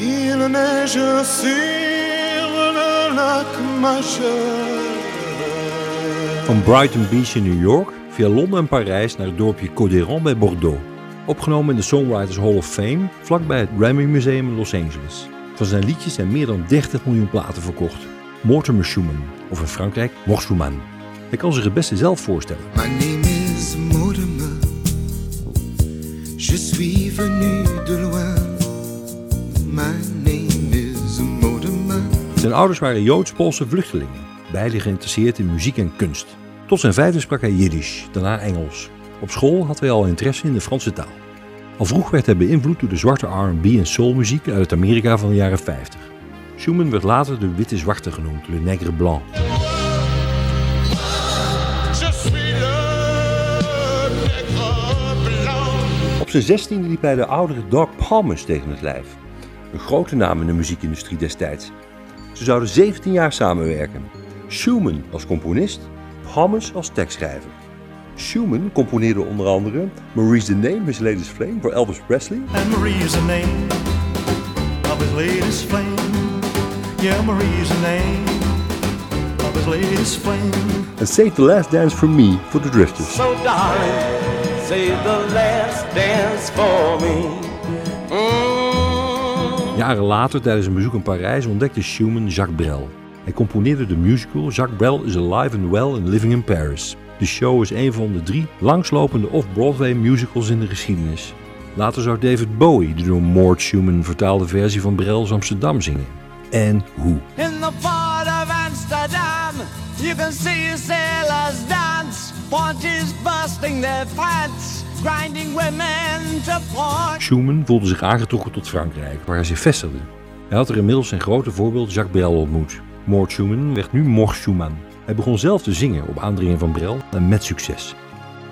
Il neige sur le lac Majeur. Van Brighton Beach in New York via Londen en Parijs naar het dorpje Codéran bij Bordeaux. Opgenomen in de Songwriters Hall of Fame vlakbij het Grammy Museum in Los Angeles. Van zijn liedjes zijn meer dan 30 miljoen platen verkocht. Mortimer Schumann, of in Frankrijk Mort Schumann. Hij kan zich het beste zelf voorstellen. My name is Mortimer. Je suis venu de loin. Zijn ouders waren Joods-Poolse vluchtelingen, beide geïnteresseerd in muziek en kunst. Tot zijn vijfde sprak hij Jiddisch, daarna Engels. Op school had hij al interesse in de Franse taal. Al vroeg werd hij beïnvloed door de zwarte R&B en soulmuziek uit het Amerika van de jaren 50. Schumann werd later de witte zwarte genoemd, Le Nègre Blanc. Op zijn zestiende liep hij de oudere Doc Palmers tegen het lijf. Een grote naam in de muziekindustrie destijds. Ze zouden 17 jaar samenwerken. Schumann als componist, Palmers als tekstschrijver. Schumann componeerde onder andere Maurice the Name, His Latest Flame voor Elvis Presley And Marie's the name of his latest flame. Yeah, Marie's the name of his latest flame. en Save the Last Dance for Me voor de Drifters. So darling, save the last dance for me. Jaren later, tijdens een bezoek in Parijs, ontdekte Schumann Jacques Brel. Hij componeerde de musical Jacques Brel is Alive and Well and Living in Paris. De show is een van de drie langslopende off-Broadway musicals in de geschiedenis. Later zou David Bowie de door Mort Schumann vertaalde versie van Brel's Amsterdam zingen. En hoe? In the port of Amsterdam, you can see sailors dance, ponches busting their pants, Schumann voelde zich aangetrokken tot Frankrijk, waar hij zich vestigde. Hij had er inmiddels zijn grote voorbeeld Jacques Brel ontmoet. Mort Schumann werd nu Mort Schumann. Hij begon zelf te zingen op aandringen van Brel en met succes.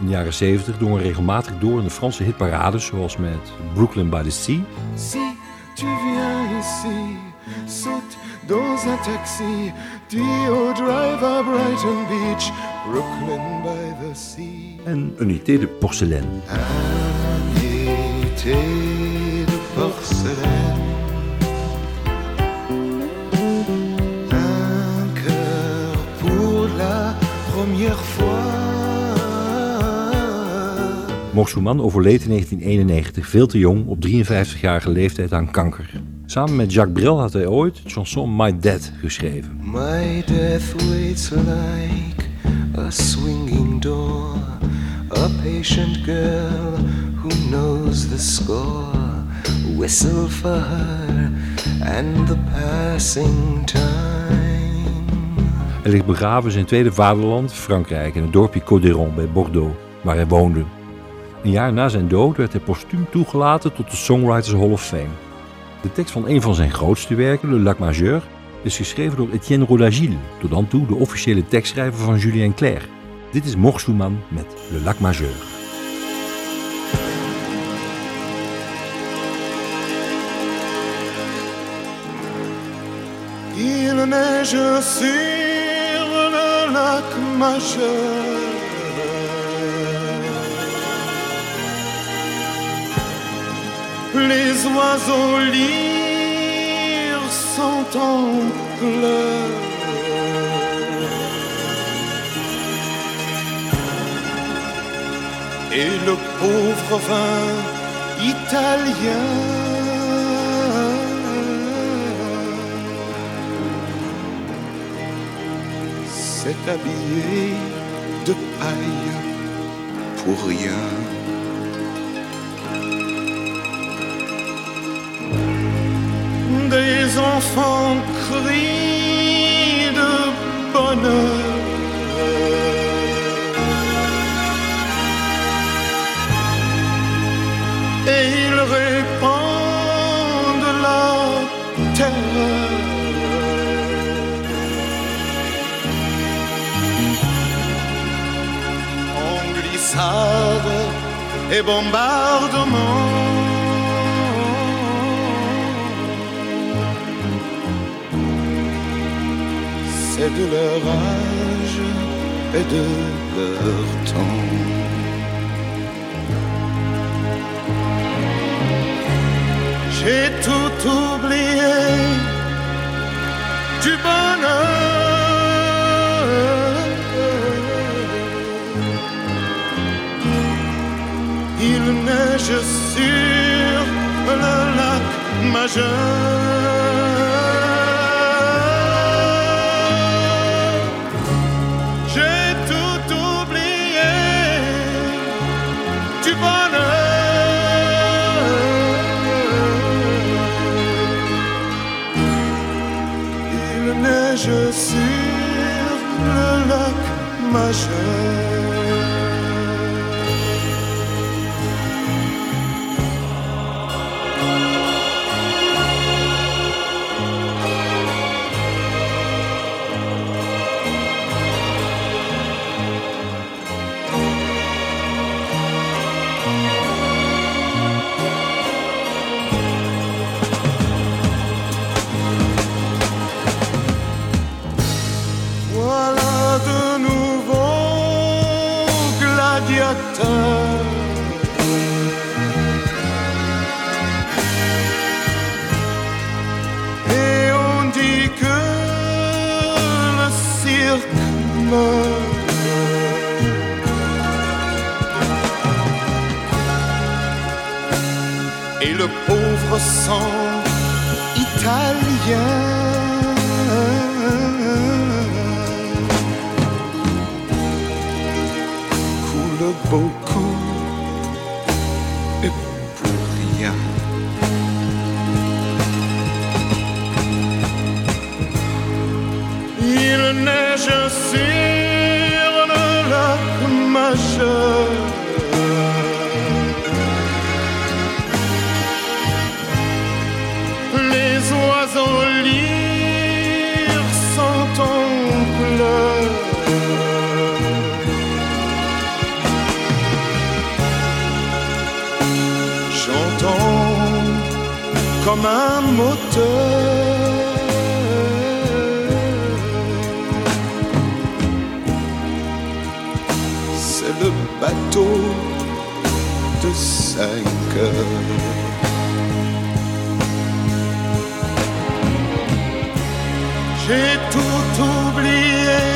In de jaren 70 drong hij regelmatig door in de Franse hitparades zoals met Brooklyn by the Sea tu viens ici, saute dans un taxi, dis au driver Brighton Beach, Brooklyn by the sea. en Unité de Porcelaine. Un été de porcelaine. Un cœur pour la première fois. Mort Schumann overleed in 1991 veel te jong op 53-jarige leeftijd aan kanker. Samen met Jacques Brel had hij ooit het chanson My Dead geschreven. My death waits like a swinging door. A patient girl who knows the score. Whistle for her and the passing time. Hij ligt begraven in zijn tweede vaderland, Frankrijk, in het dorpje Codéron bij Bordeaux, waar hij woonde. Een jaar na zijn dood werd hij postuum toegelaten tot de Songwriters Hall of Fame. De tekst van een van zijn grootste werken, Le Lac Majeur, is geschreven door Etienne Rodagil, tot dan toe de officiële tekstschrijver van Julien Clerc. Dit is Mort Schumann met Le Lac Majeur. Il neige sur le lac Majeur. Les oiseaux lyres sont en. Et le pauvre vin italien s'est habillé de paille pour rien. Enfants crient de bonheur. Et ils répandent la terreur. En glissade et bombardement. C'est de leur âge et de leur temps. J'ai tout oublié du bonheur. Il neige sur le lac majeur. treasure Et on dit que le cirque meurt. Et le pauvre sang italien comme un moteur. C'est le bateau de cinq heures. J'ai tout oublié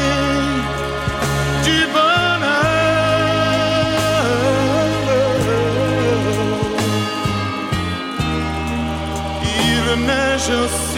Just.